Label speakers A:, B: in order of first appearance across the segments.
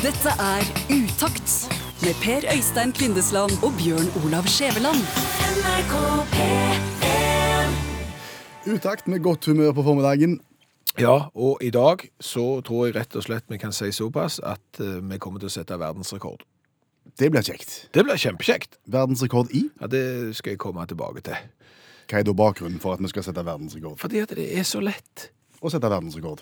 A: Dette er Utakt med Per Øystein Kvindesland og Bjørn Olav Skjæveland.
B: Utakt med godt humør på formiddagen.
C: Ja, og i dag så tror jeg rett og slett vi kan si såpass at eh, vi kommer til å sette verdensrekord.
B: Det blir kjekt.
C: Det blir kjempekjekt.
B: Verdensrekord i.
C: Ja, Det skal jeg komme tilbake til.
B: Hva er da bakgrunnen for at vi skal sette verdensrekord?
C: Fordi at det er så lett.
B: Å sette verdensrekord.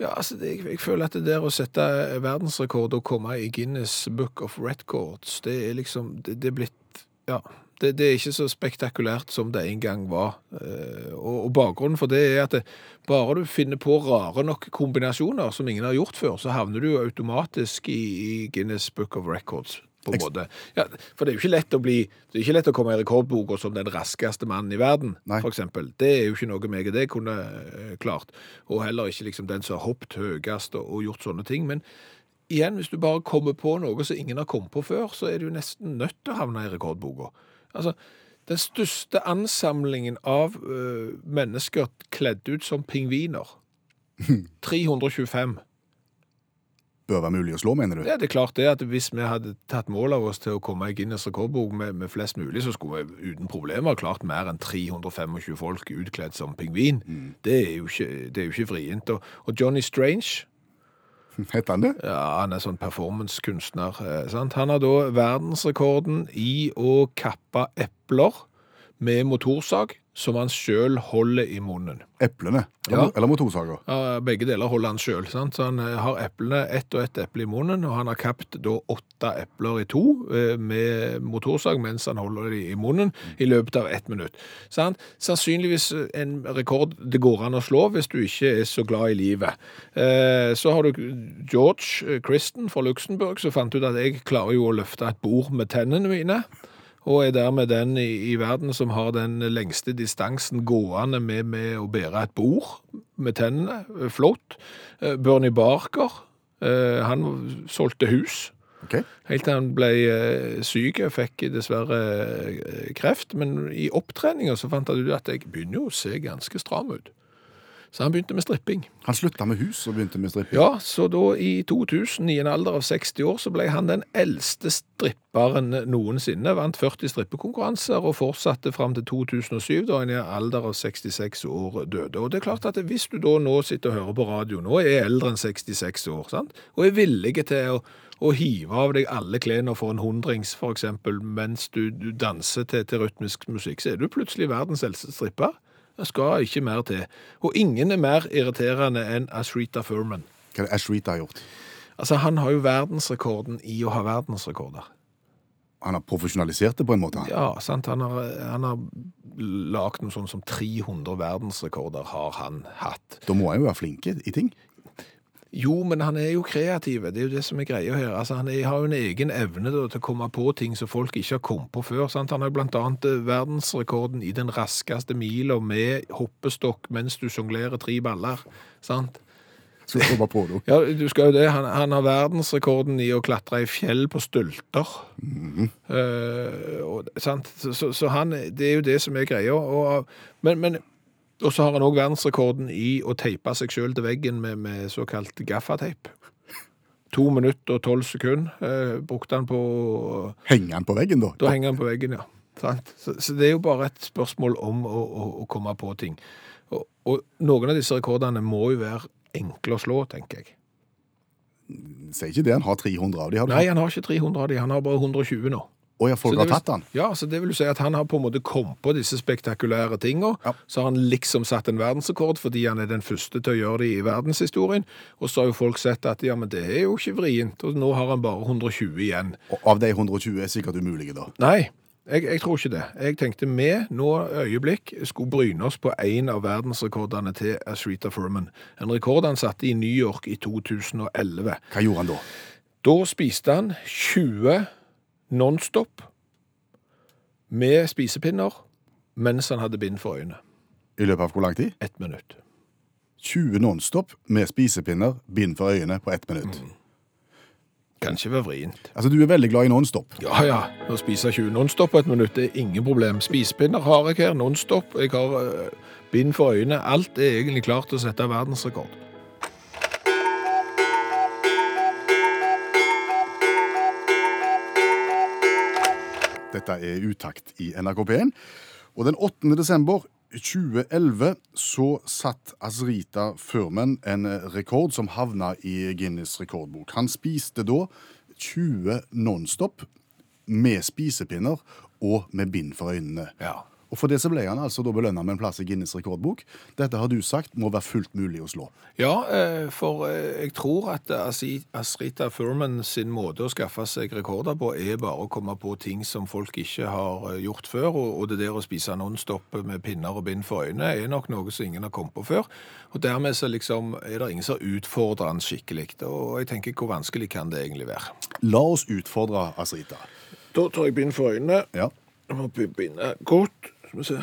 C: Ja, altså, jeg, jeg føler at det der å sette verdensrekord og komme i Guinness Book of Records, det er liksom, det, det er blitt, ja, det, det er ikke så spektakulært som det en gang var. Eh, og, og bakgrunnen for det er at det, bare du finner på rare nok kombinasjoner som ingen har gjort før, så havner du jo automatisk i, i Guinness Book of Records. På en måte. Ja, for det er jo ikke lett å bli, det er ikke lett å komme i rekordboka som den raskeste mannen i verden, f.eks. Det er jo ikke noe meg og det kunne eh, klart. Og heller ikke liksom den som har hoppet høyest og, og gjort sånne ting. Men igjen, hvis du bare kommer på noe som ingen har kommet på før, så er du nesten nødt til å havne i rekordboka. Altså, den største ansamlingen av eh, mennesker kledd ut som pingviner. 325.
B: Bør være mulig å slå, mener du?
C: Ja, det er klart det at hvis vi hadde tatt mål av oss til å komme i Guinness rekordbok med, med flest mulig, så skulle vi uten problemer klart mer enn 325 folk utkledd som pingvin. Det, er jo ikke, det er jo ikke vrient. Og, og Johnny Strange,
B: Heter han det?
C: ja, han er sånn performancekunstner, eh, han har da verdensrekorden i å kappe epler med motorsag som han selv holder i munnen.
B: Eplene. Eller,
C: Ja.
B: eller motorsager.
C: Ja, begge deler holder han sjøl. Så han eh, har eplene, ett og ett eple i munnen, og han har kapt da åtte epler i to eh, med motorsag mens han holder de i munnen i løpet av ett minutt. Så han, sannsynligvis en rekord det går an å slå hvis du ikke er så glad i livet. Eh, Så har du George eh, Christen fra Luxembourg som fant ut at jeg klarer jo å løfte et bord med tennene mine. Og er dermed den i, i verden som har den lengste distansen gående med, med å bære et bord med tennene. Eh, Flott. Eh, Bernie Barker, eh, han solgte hus.
B: Okay.
C: Helt til han ble syk, og fikk dessverre kreft. Men i opptreninga så fant han ut at jeg begynner jo å se ganske stram ut. Så han begynte med stripping.
B: Han slutta med hus og begynte med stripping.
C: Ja, så da i 2000, i en alder av 60 år, så ble han den eldste stripperen noensinne. Vant 40 strippekonkurranser og fortsatte fram til 2007, da han i en alder av 66 år døde. Og det er klart at hvis du da nå sitter og hører på radio, nå er eldre enn 66 år, sant? og er villig til å å hive av deg alle klærne for en hundrings, eksempel, mens du, du danser til, til rytmisk musikk, så er du plutselig verdens eldste stripper. Det skal ikke mer til. Og ingen er mer irriterende enn Ashrita Furman.
B: Hva er det Ashrita har gjort?
C: Altså, han har jo verdensrekorden i å ha verdensrekorder.
B: Han har profesjonalisert det på en måte. han.
C: Ja, sant? Han har, han har lagt noe sånn som 300 verdensrekorder har han hatt.
B: Da må han jo være flinke i ting.
C: Jo, men han er jo kreativ. Det er jo det som er greia her. Altså, han er, har jo en egen evne da, til å komme på ting som folk ikke har kommet på før. Sant? Han har blant annet eh, verdensrekorden i den raskeste mila med hoppestokk mens du sjonglerer tre baller. Sant?
B: Skal du komme på det.
C: Ja, du skal jo det. Han, han har verdensrekorden i å klatre i fjell på stølter. Uh, og, sant? Så, så, så han, det er jo det som er greia. Og, men, men, og så har han òg verdensrekorden i å teipe seg sjøl til veggen med, med såkalt gaffateip. To minutter og tolv sekunder eh, brukte han på
B: Henger han på veggen, da?
C: Da henger han på veggen, ja. Så, så det er jo bare et spørsmål om å, å, å komme på ting. Og, og noen av disse rekordene må jo være enkle å slå, tenker jeg.
B: Sier ikke det han har 300 av de. Har du
C: Nei, han har ikke 300 av de, han har bare 120 nå.
B: Å ja, folk
C: Så det
B: har
C: vil-
B: tatt han.
C: Ja, så det vil si at han har på en måte kommet på disse spektakulære tingene.
B: Ja.
C: Så har han liksom satt en verdensrekord fordi han er den første til å gjøre det i verdenshistorien. Og så har jo folk sett at ja, men det er jo ikke vrient, og nå har han bare 120 igjen.
B: Og av de 120 er sikkert umulige, da.
C: Nei, jeg, jeg tror ikke det. Jeg tenkte vi nå øyeblikk skulle bryne oss på en av verdensrekordene til Ashrita Furman. En rekord han satte i New York i 2011.
B: Hva gjorde han da?
C: Da spiste han 20 non-stop med spisepinner mens han hadde bind for øynene.
B: I løpet av hvor lang tid?
C: Ett minutt.
B: 20 nonstop med spisepinner, bind for øynene på ett minutt.
C: Kan ikke være vrient.
B: Altså, du er veldig glad i nonstop.
C: Ja, ja. Å spise 20 non-stop på et minutt det er ingen problem. Spisepinner har jeg her, non-stop. Jeg har uh, bind for øynene. Alt er egentlig klart til å sette verdensrekord.
B: Dette er Utakt i NRK P1. Og den 8. desember 2011 så satt Azrita Furman en rekord som havna i Guinness rekordbok. Han spiste da 20 Nonstop med spisepinner og med bind for øynene.
C: Ja.
B: Og For det så ble han altså da belønna med en plass i Guinness rekordbok. Dette har du sagt må være fullt mulig å slå.
C: Ja, eh, for eh, jeg tror at Asrita Furman sin måte å skaffe seg rekorder på er bare å komme på ting som folk ikke har eh, gjort før, og og det der å spise nonstop med pinner og bind for øynene er nok noe som ingen har kommet på før. Og dermed så liksom er det ingen som utfordrer han skikkelig. Og jeg tenker, hvor vanskelig kan det egentlig være?
B: La oss utfordre Asrita.
C: Da tar jeg bind for øynene.
B: Ja.
C: Jeg må binde godt. Skal vi se.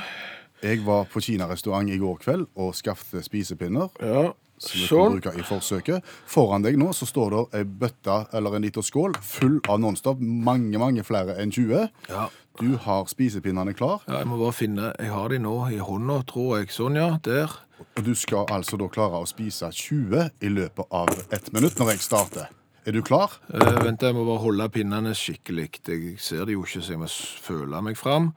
B: Jeg var på kinarestaurant i går kveld og skaffet spisepinner.
C: Ja,
B: som vi kan bruke i forsøket. Foran deg nå så står det ei bøtte eller en liten skål full av Nonstop. Mange, mange flere enn 20.
C: Ja.
B: Du har spisepinnene klar,
C: Ja, jeg må bare finne Jeg har de nå i hånda, tror jeg. Sånn, ja. Der.
B: og du skal altså da klare å spise 20 i løpet av ett minutt når jeg starter. Er du klar?
C: Eh, vent, jeg må bare holde pinnene skikkelig. Jeg ser det jo ikke, så jeg må føle meg fram.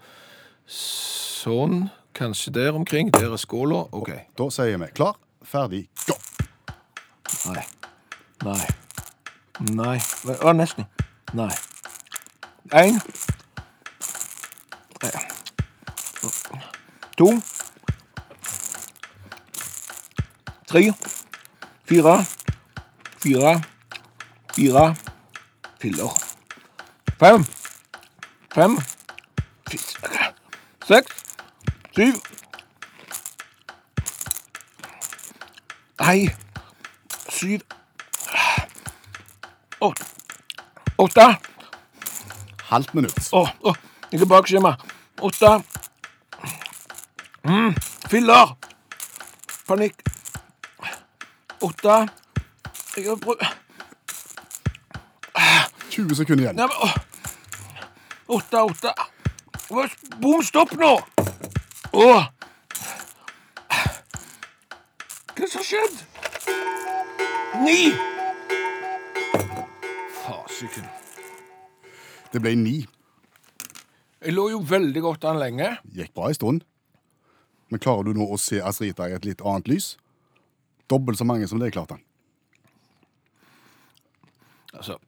C: Sånn. Kanskje der omkring. Der er skåla. OK.
B: Da sier vi klar, ferdig, gå!
C: Nei. Nei. Nei. Å, nesten. Nei. Én. To. Tre. Fire. Fire. Fire. Filler. Fem. Fem. Fis- Seks. Syv. Nei. Syv. Åtte. Åtte.
B: Halvt minutt.
C: Å, å, ikke bakskjema. Åtte. Mm, filler. Panikk. Åtte. Jeg har prøvd
B: 20 sekunder igjen.
C: Åtte, åtte. Bom, stopp nå! Åh. Hva som har skjedd? Ni! Fasiken.
B: Det ble ni.
C: Jeg lå jo veldig godt an lenge.
B: Gikk bra en stund. Men klarer du nå å se Asrita i et litt annet lys? Dobbelt så mange som det klarte han.
C: Altså,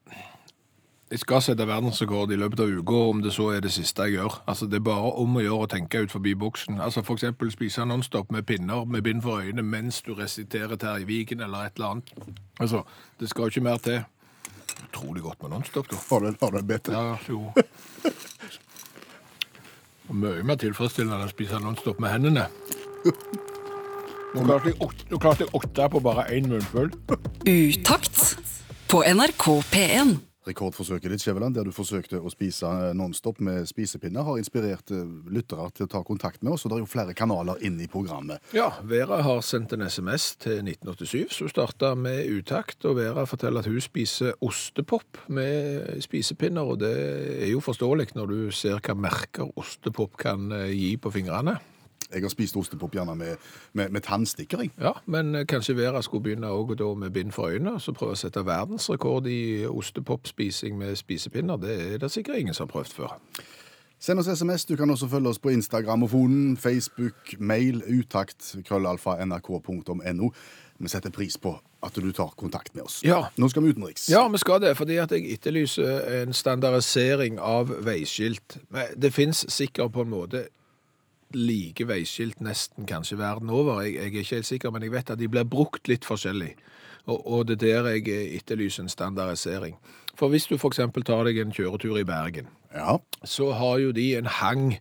C: jeg skal sette verdensrekord i løpet av uka, om det så er det siste jeg gjør. Altså, det er bare om å gjøre å tenke ut forbi boksen. Altså, for eksempel spise nonstop med pinner med bind for øynene mens du resiterer Terjeviken eller et eller annet. Altså, det skal jo ikke mer til. Utrolig godt med nonstop, da.
B: Har du, har du bedt?
C: Ja, jo. Og Mye mer tilfredsstillende enn å spise nonstop med hendene. Nå klarte jeg åtte, nå klarte jeg åtte på bare én munnfull.
A: Utakt på NRK P1.
B: Rekordforsøket ditt, Skjæveland, der du forsøkte å spise eh, nonstop med spisepinner, har inspirert eh, lyttere til å ta kontakt med oss, og det er jo flere kanaler inne i programmet.
C: Ja, Vera har sendt en SMS til 1987 som starta med utakt, og Vera forteller at hun spiser ostepop med spisepinner, og det er jo forståelig når du ser hva merker ostepop kan eh, gi på fingrene.
B: Jeg har spist ostepop gjerne med, med, med tannstikker, jeg.
C: Ja, men eh, kanskje Vera skulle begynne også da med bind for øynene, så prøve å sette verdensrekord i ostepopspising med spisepinner. Det er det sikkert ingen som har prøvd før.
B: Send oss SMS. Du kan også følge oss på Instagramofonen, Facebook, mail, utakt, krøllalfa, nrk.no. Vi setter pris på at du tar kontakt med oss.
C: Ja.
B: Nå skal vi utenriks.
C: Ja, vi skal det, fordi at jeg etterlyser en standardisering av veiskilt. Men Det finnes sikkert på en måte like veiskilt nesten kanskje verden over. Jeg, jeg er ikke helt sikker, men jeg vet at de blir brukt litt forskjellig. Og, og det er der jeg etterlyser en standardisering. For hvis du eksempel tar deg en kjøretur i Bergen,
B: Ja.
C: så har jo de en hang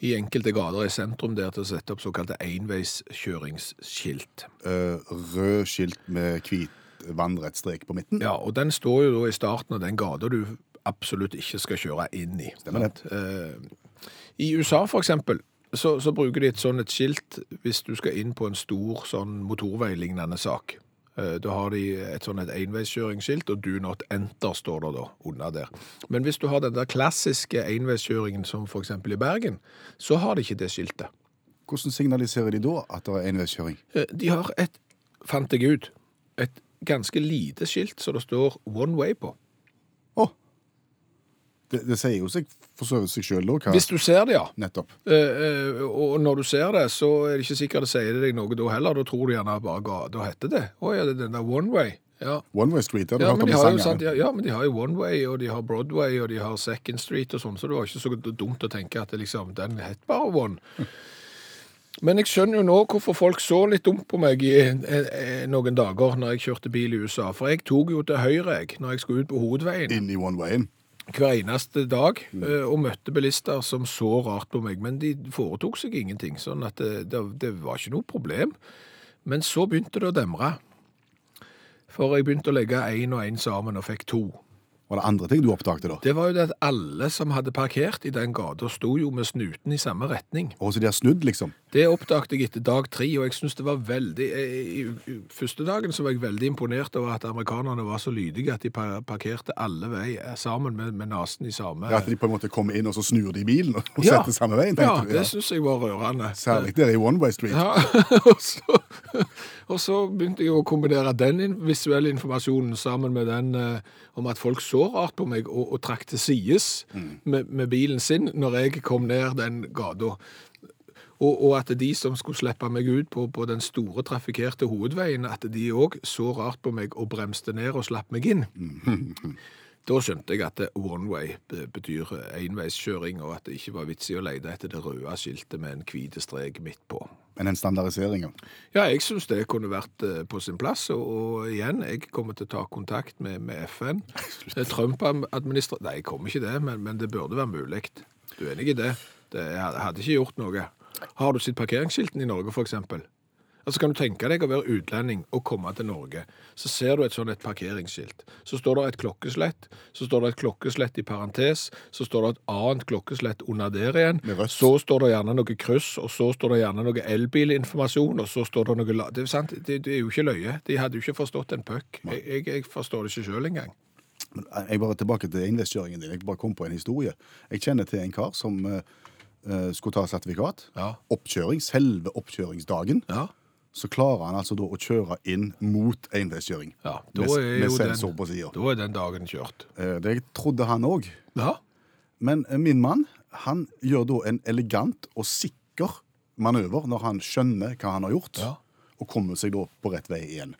C: i enkelte gater i sentrum der til å sette opp såkalte enveiskjøringsskilt.
B: Uh, rød skilt med hvit vannrett strek på midten.
C: Ja, og den står jo da i starten av den gata du absolutt ikke skal kjøre inn i.
B: Stemmer det.
C: Uh, I USA for eksempel, så, så bruker de et sånn et skilt hvis du skal inn på en stor sånn motorveilignende sak. Eh, Da har de et sånn et enveiskjøringsskilt, og do not enter står det da under der. Men hvis du har den der klassiske enveiskjøringen som eksempel i Bergen, så har de ikke det skiltet.
B: Hvordan signaliserer de da at det er enveiskjøring?
C: Eh, De har et, fant jeg ut, et ganske lite skilt som det står one way på.
B: Det, det sier jo seg for så vidt seg sjøl, òg.
C: Hvis du ser det, ja.
B: Nettopp.
C: Eh, eh, og når du ser det, så er det ikke sikkert det sier deg noe da heller. Da tror du gjerne bare gata heter det. Å ja, det er den der One Way. Ja.
B: One Way Street, har du
C: Ja,
B: hørt om
C: de
B: i
C: sant, ja, ja, men de har jo One Way, og de har Broadway, og de har Second Street og sånn, så det var ikke så dumt å tenke at det liksom, den het bare One. Men jeg skjønner jo nå hvorfor folk så litt dumt på meg i eh, eh, noen dager når jeg kjørte bil i USA. For jeg tok jo til høyre jeg, når jeg skulle ut på hovedveien
B: Inn i One Wayen.
C: Hver eneste dag
B: Mm.
C: eh, og møtte bilister som så rart på meg. Men de foretok seg ingenting, sånn at det, det, det var ikke noe problem. Men så begynte det å demre. For jeg begynte å legge én og én sammen og fikk to.
B: Var det andre ting du oppdaget da?
C: Det var jo det at alle som hadde parkert i den gata, sto jo med snuten i samme retning.
B: Og så de har snudd, liksom?
C: Det oppdaget jeg etter dag tre, og jeg synes det var veldig... eh, I, i, første dagen så var jeg veldig imponert over at amerikanerne var så lydige at de parkerte alle vei eh, sammen med, med nasen i samme...
B: Ja, At de på en måte kommer inn, og så snur de bilen og
C: Ja.
B: setter samme veien?
C: Ja,
B: du?
C: det synes jeg var rørende.
B: Særlig der i One Way Street.
C: Ja, og så, og så begynte jeg å kombinere den visuelle informasjonen sammen med den eh, om at folk så rart på meg og, og trakk til sides med, med bilen sin når jeg kom ned den gata. Og, og at de som skulle slippe meg ut på, på den store trafikkerte hovedveien, at de òg så rart på meg og bremste ned og slapp meg inn. Da skjønte jeg at one way betyr enveiskjøring, og at det ikke var vits i å lete etter det røde skiltet med en hvit strek midt på.
B: Men en standardisering, ja.
C: Jeg syns det kunne vært eh, på sin plass. Og, og igjen, jeg kommer til å ta kontakt med, med FN. Eh, Trump-administrasjonen Nei, jeg kommer ikke det, men, men det burde være mulig. Du er enig i det? det? Hadde ikke gjort noe. Har du sett parkeringsskiltene i Norge, f.eks.? Altså Kan du tenke deg å være utlending og komme til Norge, så ser du et sånn et parkeringsskilt. Så står det et klokkeslett, så står det et klokkeslett i parentes, så står det et annet klokkeslett under der igjen. Så står det gjerne noe kryss, og så står det gjerne noe elbilinformasjon, og så står det noe la... Det er, sant, det, det er jo ikke løye. De hadde jo ikke forstått en puck. Jeg, jeg, jeg forstår det ikke sjøl engang.
B: Men Jeg bare tilbake til innveiskjøringen din. Jeg bare kom på en historie. Jeg kjenner til en kar som eh, eh, skulle ta sertifikat.
C: Ja.
B: Oppkjøring, selve oppkjøringsdagen.
C: Ja.
B: Så klarer han altså da å kjøre inn mot enveiskjøring.
C: ja da
B: med,
C: er
B: med
C: jo
B: sensor
C: den,
B: på sida.
C: da er den dagen kjørt.
B: Det trodde han òg.
C: Ja.
B: Men eh, min mann han gjør da en elegant og sikker manøver når han skjønner hva han har gjort,
C: Ja.
B: og kommer seg da på rett vei igjen.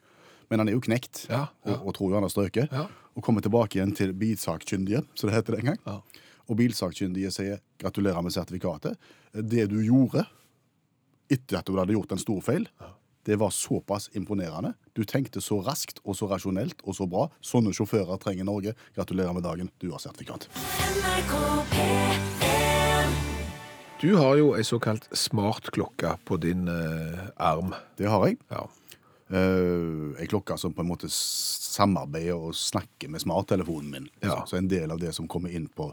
B: Men han er jo knekt
C: Ja, ja.
B: Og, og tror jo han har strøket,
C: Ja.
B: og kommer tilbake igjen til bilsakkyndige, som det heter den gang.
C: Ja.
B: Og bilsakkyndige sier gratulerer med sertifikatet. Det du gjorde etter at du hadde gjort en stor feil, det var såpass imponerende. Du tenkte så raskt og så rasjonelt og så bra. Sånne sjåfører trenger Norge. Gratulerer med dagen, du har sertifikat.
D: NRK P1
C: Du har jo ei såkalt smartklokke på din eh, arm.
B: Det har jeg.
C: Ja.
B: Uh, ei klokke som på en måte samarbeider og snakker med smarttelefonen min.
C: Ja.
B: Så, så en del av det som kommer inn på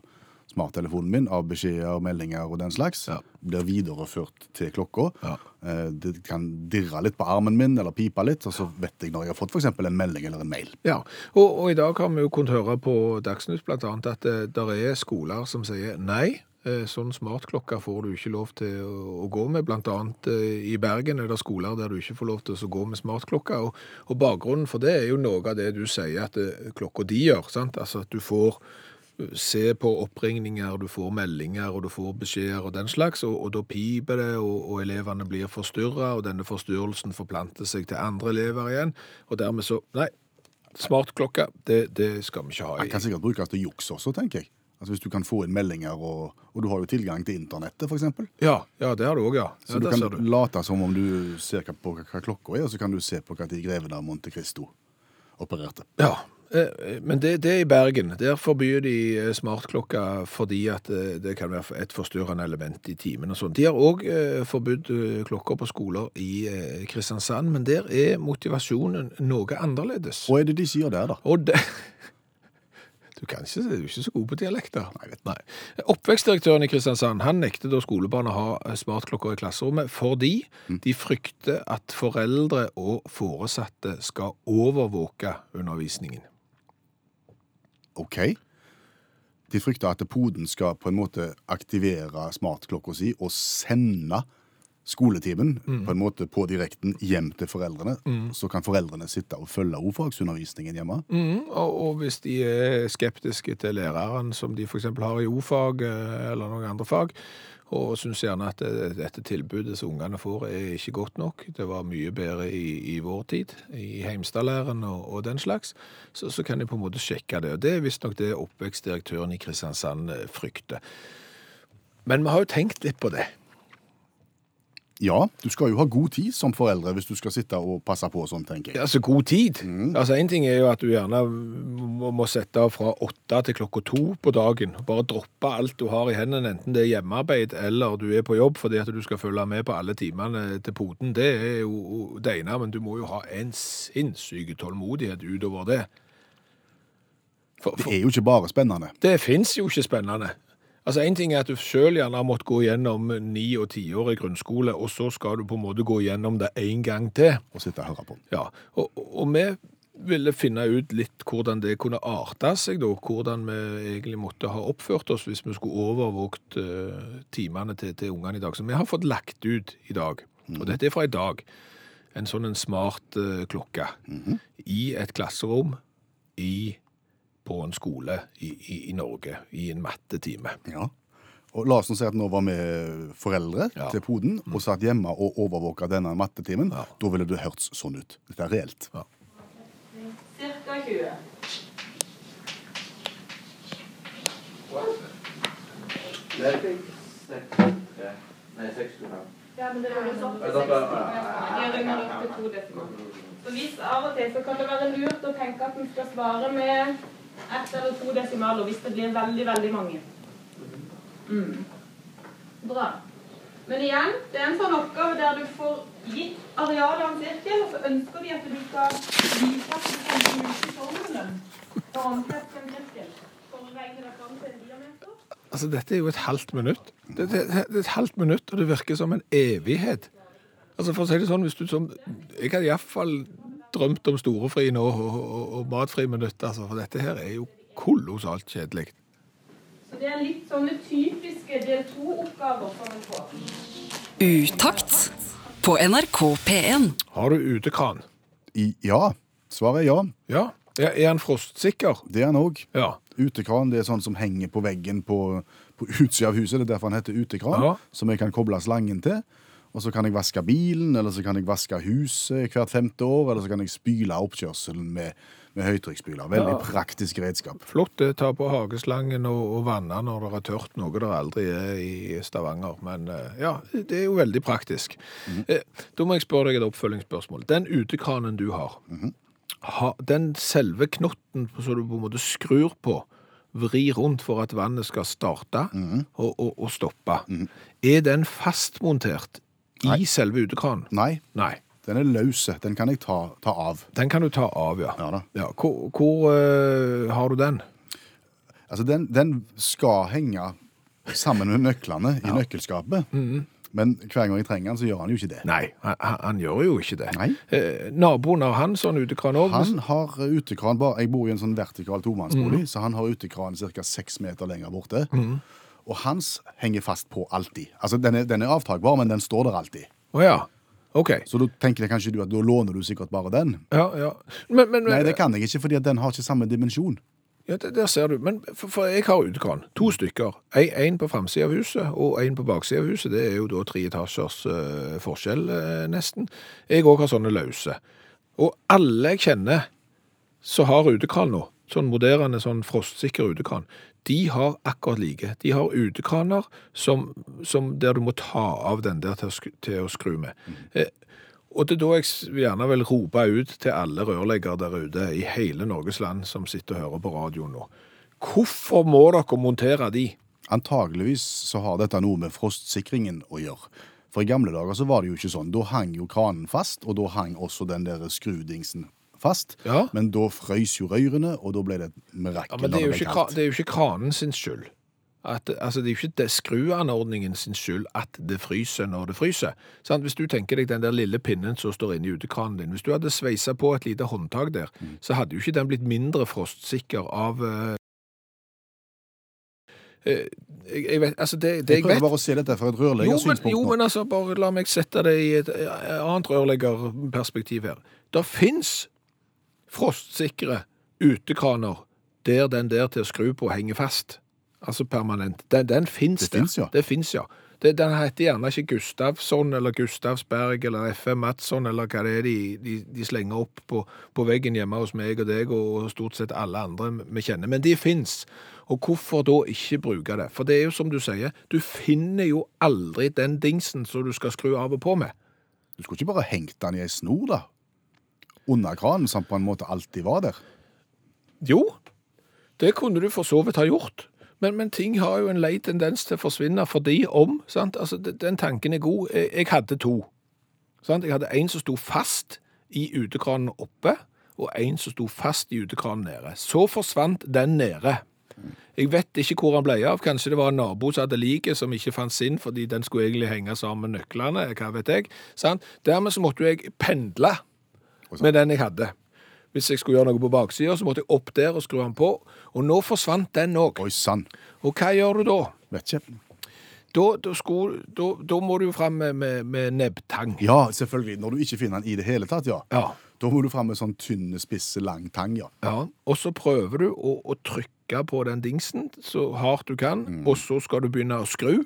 B: smarttelefonen min, av beskjeder, meldinger og den slags,
C: Ja.
B: blir videreført til klokka.
C: Ja.
B: Eh, det kan dirre litt på armen min, eller pipe litt, og så vet jeg når jeg har fått eksempel en melding eller en mail.
C: Ja, og, og i dag har vi jo kunnet høre på Dagsnytt annet at det der er skoler som sier nei, eh, sånn smartklokke får du ikke lov til å, gå med. Blant annet eh, i Bergen er det skoler der du ikke får lov til å gå med smartklokke. Og, og bakgrunnen for det er jo noe av det du sier at eh, klokka de gjør. sant? Altså at du får eh, se på oppringninger, du får meldinger og du får beskjeder og den slags, og, og da piper det, og, og elevene blir forstyrra, og denne forstyrrelsen forplanter seg til andre elever igjen, og dermed så Nei, smartklokke, det, det skal vi ikke ha i
B: Den kan sikkert brukes til juks også, tenker jeg. Altså Hvis du kan få inn meldinger, og, og du har jo tilgang til internettet, f.eks.
C: Ja, ja, det har du òg, ja. ja
B: Så du kan
C: du.
B: late som om du ser på hva hva klokka er, og så kan du se på når greven av Monte Cristo opererte.
C: Ja, men det, det er i Bergen. Der forbyr de eh, smartklokka fordi at eh, det kan være et forstyrrende element i timen og sånn. De har òg forbudt eh, klokker på skoler i eh, Kristiansand, men der er motivasjonen noe annerledes.
B: Hva er det de sier der, da?
C: Og det... Du, kan ikke, du er ikke så god på dialekter. Nei, Oppvekstdirektøren i Kristiansand han nekter da skolebarn å ha eh, smartklokker i klasserommet fordi de frykter at foreldre og foresatte skal overvåke undervisningen.
B: OK. De frykter at poden skal på en måte aktivere smartklokka si og sende skoletimen på en måte på direkten hjem til foreldrene. Så kan foreldrene sitte og følge ordfagsundervisningen hjemme.
C: Mm, og, og hvis de er skeptiske til læreren som de f.eks. har i eh, eller noen andre fag, og syns gjerne at dette tilbudet som ungene får er ikke godt nok, det var mye bedre i, i vår tid, i Heimstadlæren og, og den slags, så, så kan de på en måte sjekke det. Og det er visstnok det oppvekstdirektøren i Kristiansand eh, frykter. Men vi har jo tenkt litt på det.
B: Ja, du skal jo ha god tid som foreldre hvis du skal sitte og passe på sånn, tenker jeg.
C: Altså god tid. Altså En ting er jo at du gjerne må, sette av fra åtte til klokka to på dagen. Bare droppe alt du har i hendene, enten det er hjemmearbeid eller du er på jobb fordi at du skal følge med på alle timene til poden. Det er jo det ene, men du må jo ha en sinnssyk tålmodighet utover det. For,
B: Det er jo ikke bare spennende
C: det fins jo ikke spennende. Altså En ting er at du sjøl gjerne har måttet gå gjennom ni- og tiår i grunnskole, og så skal du på en måte gå gjennom det en gang til.
B: Og sitte og høre på.
C: Ja, og, og vi ville finne ut litt hvordan det kunne arte seg, da, hvordan vi egentlig måtte ha oppført oss hvis vi skulle overvåkt uh, timene til, til ungene i dag. Så vi har fått lagt ut i dag, og dette er fra i dag, en sånn en smart uh, klokke i et klasserom i, på en skole i, i, i Norge, i en mattetime.
B: Ja. Og la oss nå si at nå var vi foreldre
C: Ja.
B: til poden og satt hjemme og overvåka denne mattetimen.
C: Ja.
B: Da ville det hørtes sånn ut. Dette er reelt.
E: Cirka 20.
F: Nei, 65.
E: Ja, men det var jo sånn Jeg 60. De runder opp til to desimaler. Så hvis av og til så kan det være lurt å tenke at en skal svare med ett eller to desimaler hvis det blir veldig, veldig mange. Mm. Bra. Men igjen, det er en sånn oppgave der du får gitt arealet av en sirkel, og så ønsker de at du skal vise at du kan bruke formelen for å omsette en sirkel. For å regne deg en diameter.
C: Altså, dette er jo et halvt minutt. Det, det, det er et halvt minutt, og det virker som en evighet. Altså, for å si det sånn, hvis du som... Jeg hadde i hvert fall drømt om storefri nå, og, og, og matfriminutt, altså, for dette her er jo kolossalt kjedelig.
E: Så det er litt sånne typiske del 2-oppgaver som en får.
A: Utakt på NRK P1.
C: Har du utekran?
B: I, ja. Svaret er ja.
C: Ja. Er er han frostsikker?
B: Det er han òg.
C: Ja.
B: Utekran det er sånn som henger på veggen på, på utsida av huset. Det er derfor han heter utekran.
C: Ja.
B: Som jeg kan koble slangen til. Og så kan jeg vaske bilen, eller så kan jeg vaske huset hvert femte år, eller så kan jeg spyle oppkjørselen med, med høytrykksspyler. Veldig
C: Ja.
B: praktisk redskap.
C: Flott det, ta på hageslangen og, og vanne når det er tørt, noe det aldri er i Stavanger. Men eh, ja, det er jo veldig praktisk. Eh, Da må jeg spørre deg et oppfølgingsspørsmål. Den utekranen du har, har den selve knotten som du på en måte skrur på, vri rundt for at vannet skal starte og, og, og stoppe, er den fastmontert i selve utekranen?
B: Nei,
C: Nei.
B: den er løs. Den kan jeg ta, ta av.
C: Den kan du ta av, ja.
B: Ja da.
C: hvor hvor uh, har du den?
B: Altså, den, den skal henge sammen med nøklene i nøkkelskapet. Men hver gang jeg trenger den, så gjør han jo ikke det.
C: Nei, han, han- gjør jo ikke det.
B: Nei.
C: Eh, naboen har han sånn utekran òg?
B: Han har utekran bare, Jeg bor i en sånn vertikal tomannsbolig, så han har utekran ca. seks meter lenger borte. Og hans henger fast på alltid. Altså, Den er, den er avtakbar, men den står der alltid.
C: Å ja. OK.
B: Så da tenker jeg kanskje du at da låner du sikkert bare den.
C: Ja, ja. Men, men,
B: Nei, det kan jeg ikke, fordi at den har ikke samme dimensjon.
C: ja, det, Der ser du. Men for, for jeg har utekran. To stykker. En på framsida av huset og en på baksida av huset. Det er jo da tre etasjers eh, forskjell, eh, nesten. Jeg òg har sånne løse. Og alle jeg kjenner som har utekran nå, sånn moderne, sånn frostsikker utekran, de har akkurat like. De har utekraner som, som der du må ta av den der til å, skru, til å skru med. Eh, og det er da jeg gjerne vil rope ut til alle rørleggere der ute i hele Norges land som sitter og hører på radio nå. Hvorfor må dere montere de?
B: Antageligvis så har dette noe med frostsikringen å gjøre. For i gamle dager så var det jo ikke sånn. Da hang jo kranen fast, og da hang også den der skrudingsen fast.
C: Ja.
B: Men da frøys jo rørene, og da ble det et mirakel.
C: Ja, men det er, jo ikke, det er jo ikke kranen sin skyld. At, altså, det er jo ikke skruanordningen sin skyld at det fryser når det fryser. Sant? Hvis du tenker deg den der lille pinnen som står inni utekranen din, hvis du hadde sveisa på et lite håndtak der, så hadde jo ikke den blitt mindre frostsikker av eh, jeg, jeg vet, altså det, det
B: Jeg
C: jeg
B: prøver
C: vet
B: bare å se dette fra et rørleggersynspunkt
C: jo,
B: jo,
C: men altså, bare la meg sette det i et eh, annet rørleggerperspektiv her. Det fins frostsikre utekraner der den der til å skru på henger fast. Altså permanent. Den, den fins
B: Det
C: der.
B: finnes, ja.
C: Det fins, ja. Det, den heter gjerne ikke Gustavsson eller Gustavsberg eller FM Madsson eller hva det er de, de, de slenger opp på, på veggen hjemme hos meg og deg og stort sett alle andre vi kjenner. Men de fins. Og hvorfor da ikke bruke det? For det er jo som du sier, du finner jo aldri den dingsen som du skal skru av og på med.
B: Du skulle ikke bare hengt den i ei snor, da? Under kranen, som på en måte alltid var der.
C: Jo, det kunne du for så vidt ha gjort. Men, men ting har jo en lei tendens til å forsvinne fordi om. Sant? Altså, den tanken er god. Jeg, jeg hadde to. Sant? Jeg hadde en som sto fast i utekranen oppe, og en som sto fast i utekranen nede. Så forsvant den nede. Jeg vet ikke hvor han ble av. Kanskje det var en nabo som hadde like, som ikke fant sin, fordi den skulle egentlig henge sammen med nøklene, hva vet jeg. Sant? Dermed så måtte jeg pendle med den jeg hadde. Hvis jeg skulle gjøre noe på baksida, så måtte jeg opp der og skru den på. Og nå forsvant den òg.
B: Oi sann.
C: Og hva gjør du da?
B: Vet ikke.
C: Da, da, skulle, da, da må du jo fram med, med, med nebbtang.
B: Ja, selvfølgelig. Når du ikke finner den i det hele tatt, ja.
C: Ja.
B: Da må du fram med sånn tynne, spisse, lang tang, ja.
C: Ja, og så prøver du å, å trykke på den dingsen så hardt du kan, og så skal du begynne å skru.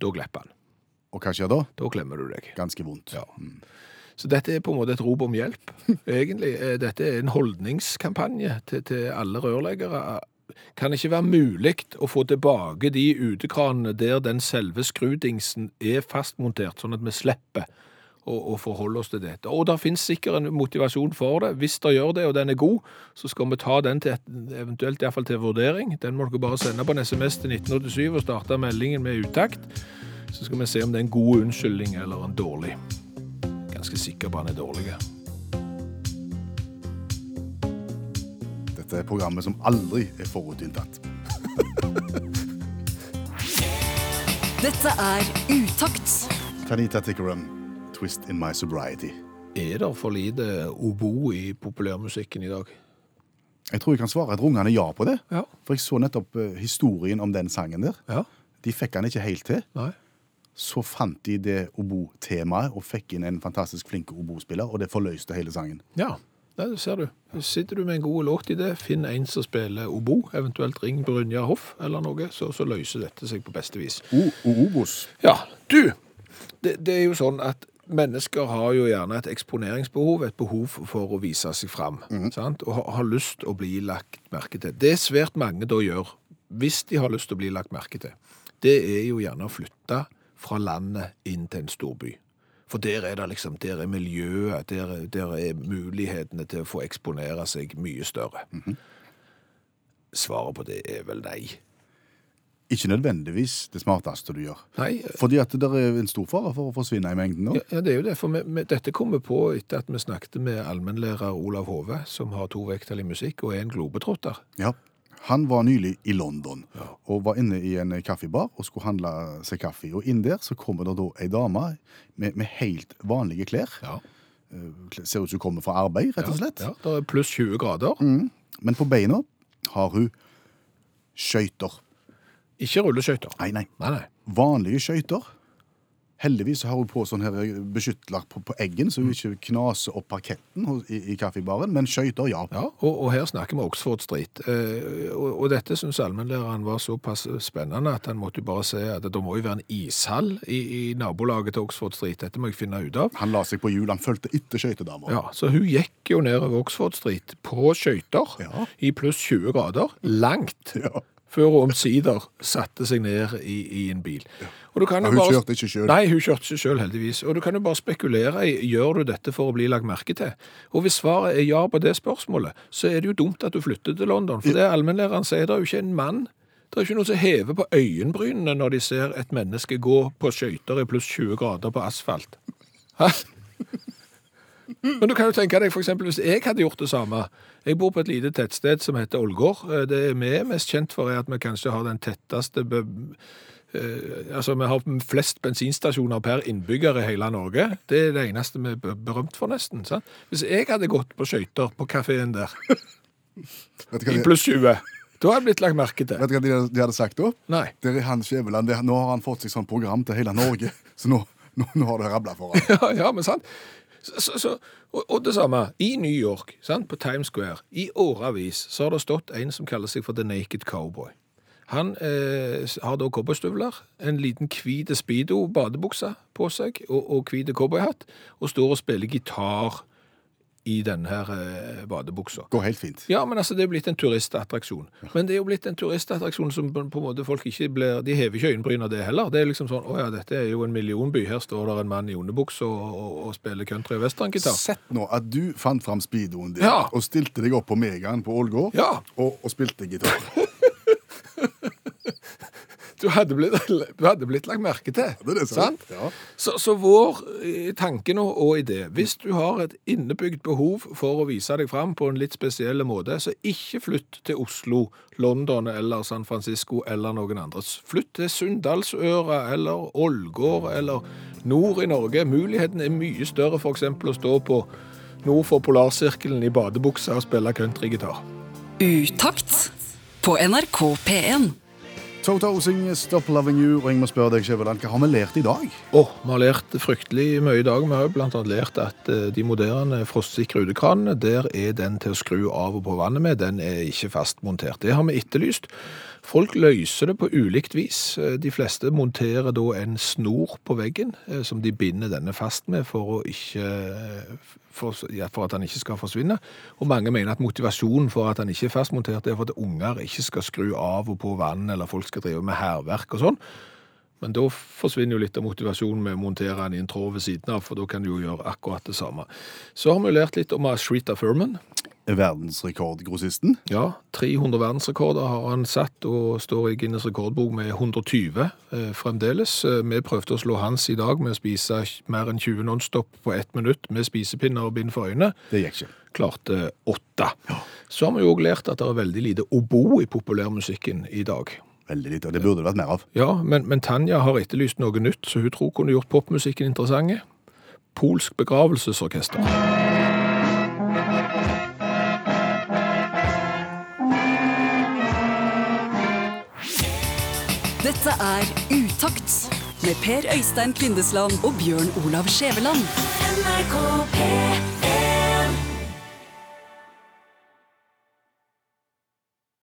C: Da glipper den.
B: Og hva skjer da?
C: Da klemmer du deg.
B: Ganske vondt.
C: Ja. Så dette er på en måte et rop om hjelp, egentlig. Eh, Dette er en holdningskampanje til, til alle rørleggere. Kan det ikke være mulig å få tilbake de utekranene der den selve skrudingsen er fastmontert, sånn at vi slipper å, forholde oss til dette? Og det finnes sikkert en motivasjon for det. Hvis det gjør det, og den er god, så skal vi ta den til et, eventuelt iallfall til vurdering. Den må dere bare sende på en SMS til 1987 og starte meldingen med uttakt. Så skal vi se om det er en god unnskyldning eller en dårlig ganske sikker på han er dårlig.
B: Dette er programmet som aldri er forutinntatt.
A: Dette er Utakt
B: Tanita Tickerum, 'Twist in My Sobriety'.
C: Er det for lite obo i populærmusikken i dag?
B: Jeg tror jeg kan svare et rungende ja på det.
C: Ja.
B: For jeg så nettopp eh, historien om den sangen der.
C: Ja?
B: De fikk han ikke helt til.
C: Nei?
B: Så fant de det obo-temaet og fikk inn en fantastisk flink obospiller, og det forløste hele sangen.
C: Ja, det ser du. Sitter du med en god låt i det, finn en som spiller obo, eventuelt ring Brynjar Hoff eller noe, så, så løser dette seg på beste vis.
B: O og obos.
C: Ja, du, det, det er jo sånn at mennesker har jo gjerne et eksponeringsbehov, et behov for å vise seg fram, sant? og har, har lyst å bli lagt merke til. Det er svært mange da gjør, hvis de har lyst til å bli lagt merke til, det er jo gjerne å flytte fra landet inn til en storby. For der er det liksom, der er miljøet, der, er- der er mulighetene til å få eksponere seg mye større. Svaret på det er vel nei.
B: Ikke nødvendigvis det smarteste du gjør.
C: Nei,
B: Fordi at det er en stor fare for å forsvinne i mengden nå.
C: Ja, ja, det er jo det. For vi, vi, dette kom vi på etter at vi snakket med allmennlærer Olav Hove, som har to vekttall i musikk og er en globetrotter.
B: Ja. Han var nylig i London og var inne i en kaffebar og skulle handle seg kaffe. Og inn der så kommer det da ei dame med, med helt vanlige klær.
C: Ja.
B: Ser ut som hun kommer fra arbeid, rett og slett.
C: Ja, det er pluss 20 grader.
B: Men på beina har hun skøyter.
C: Ikke rulleskøyter.
B: Nei, nei.
C: Nei, nei.
B: Vanlige skøyter. Heldigvis har hun på sånn her beskyttelapp på, på eggen, så hun ikke knaser opp parketten i, i kaffebaren. Men skøyter, ja.
C: Ja, og, og her snakker vi Oxford Street. Eh, og, og dette syns allmennlæreren var såpass spennende at han måtte jo bare se at det må jo være en ishall i, i nabolaget til Oxford Street. Dette må jeg finne ut av.
B: Han la seg på hjul, han fulgte etter skøytedama.
C: Ja, Så hun gikk jo nedover Oxford Street på skøyter
B: Ja.
C: i pluss 20 grader, langt,
B: Ja.
C: Før hun omsider satte seg ned i, i en bil. Og du kan
B: Ja,
C: hun
B: hun kjørte ikke selv.
C: Nei, hun kjørte ikke selv, heldigvis. Og du kan jo bare spekulere i gjør du dette for å bli lagt merke til. Og hvis svaret er ja på det spørsmålet, så er det jo dumt at du flytter til London. For det allmennlæreren sier, det er jo ikke en mann. Det er ikke noe som hever på øyenbrynene når de ser et menneske gå på skøyter i pluss 20 grader på asfalt. Hæ? Men du kan jo tenke deg eksempel hvis jeg hadde gjort det samme. Jeg bor på et lite tettsted som heter Ålgård. Eh, Det vi er mest kjent for er at vi kanskje har den tetteste eh, Altså, vi har flest bensinstasjoner per innbygger i hele Norge. Det er det eneste vi er berømt for, nesten. Sant? Hvis jeg hadde gått på skøyter på kafeen der, i pluss 20, Da har jeg blitt lagt merke til.
B: Vet du hva de, de hadde sagt da?
C: Nei.
B: Det er han Skjæveland. Nå har han fått seg sånn program til hele Norge, så nå, nå, nå har det rabla for ham.
C: Ja, ja, men sant. Så, så, og, og det samme, i New York, sant, på Times Square, i åravis, så har det stått en som kaller seg for The Naked Cowboy. Han eh, har da cowboystøvler, en liten hvit speedo badebukse på seg, og hvit cowboyhatt, og står og spiller gitar i denne her eh, badebuksa.
B: Går helt fint.
C: Ja, men altså, det er blitt en turistattraksjon. Men det er jo blitt en turistattraksjon som på en måte folk ikke blir De hever ikke øyenbryn av det heller. Det er liksom sånn Å ja, dette er jo en millionby. Her står det en mann i underbukse og, og, og spiller country- og westerngitar.
B: Sett nå at du fant fram speedoen din
C: Ja.
B: og stilte deg opp på Megaen på Ålgård
C: Ja.
B: og, og spilte gitar.
C: Du hadde blitt, du hadde blitt lagt merke til.
B: Det er det
C: sant?
B: Ja.
C: Så, så vår eh, tanke nå og idé Hvis du har et innebygd behov for å vise deg fram på en litt spesiell måte, så ikke flytt til Oslo, London eller San Francisco eller noen andre. Flytt til Sunndalsøra eller Ålgård eller nord i Norge. Muligheten er mye større f.eks. å stå på nord for polarsirkelen i badebuksa og spille countrygitar.
A: Utakt på NRK P1.
B: Toto synger 'Stop Loving You', og jeg må spørre deg, Skjæveland, hva har vi lært i dag?
C: Åh, vi har lært fryktelig mye i dag. Vi har bl.a. lært at eh, de moderne frostsikre udekranene, der er den til å skru av og på vannet med, den er ikke fastmontert. Det har vi etterlyst. Folk løser det på ulikt vis. Eh, De fleste monterer da en snor på veggen eh, som de binder denne fast med for, ikke, eh, for, ja, for at den ikke skal forsvinne. Og mange mener at motivasjonen for at den ikke er fastmontert er for at unger ikke skal skru av og på vann, eller folk skal drive med hærverk og sånn. Men da forsvinner jo litt av motivasjonen med å montere den i en tråd ved siden av, for da kan du jo gjøre akkurat det samme. Så har vi lært litt om Ashrita Furman.
B: Verdensrekordgrossisten.
C: Ja, 300 verdensrekorder har han satt, og står i Guinness rekordbok med 120 eh, fremdeles. Eh, Vi prøvde å slå hans i dag med å spise mer enn 20 nonstop på ett minutt med spisepinner og bind for øynene.
B: Det gikk ikke.
C: Klarte åtte. Så har vi jo også lært at det er veldig lite obo i populærmusikken i dag.
B: Veldig lite, og det burde det vært mer av.
C: Ja, men, men Tanja har etterlyst noe nytt, så hun tror hun kunne gjort popmusikken interessant. Polsk begravelsesorkester.
A: Dette er Utakt med Per Øystein Kvindesland og Bjørn Olav Skjæveland.
D: NRK P1